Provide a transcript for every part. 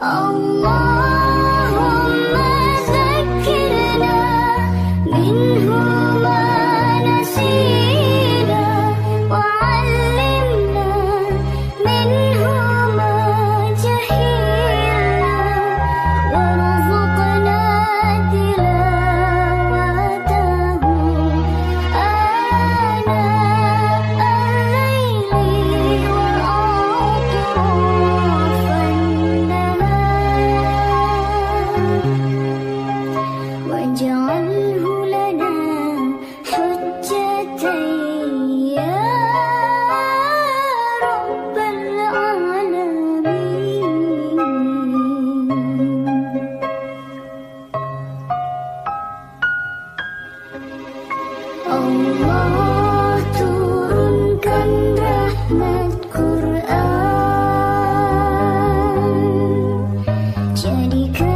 Allah Quran. Jadikan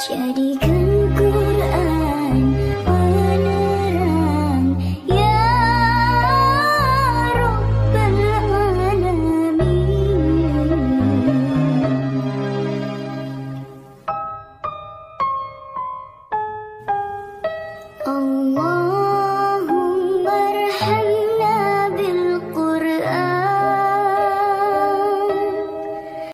Jadikan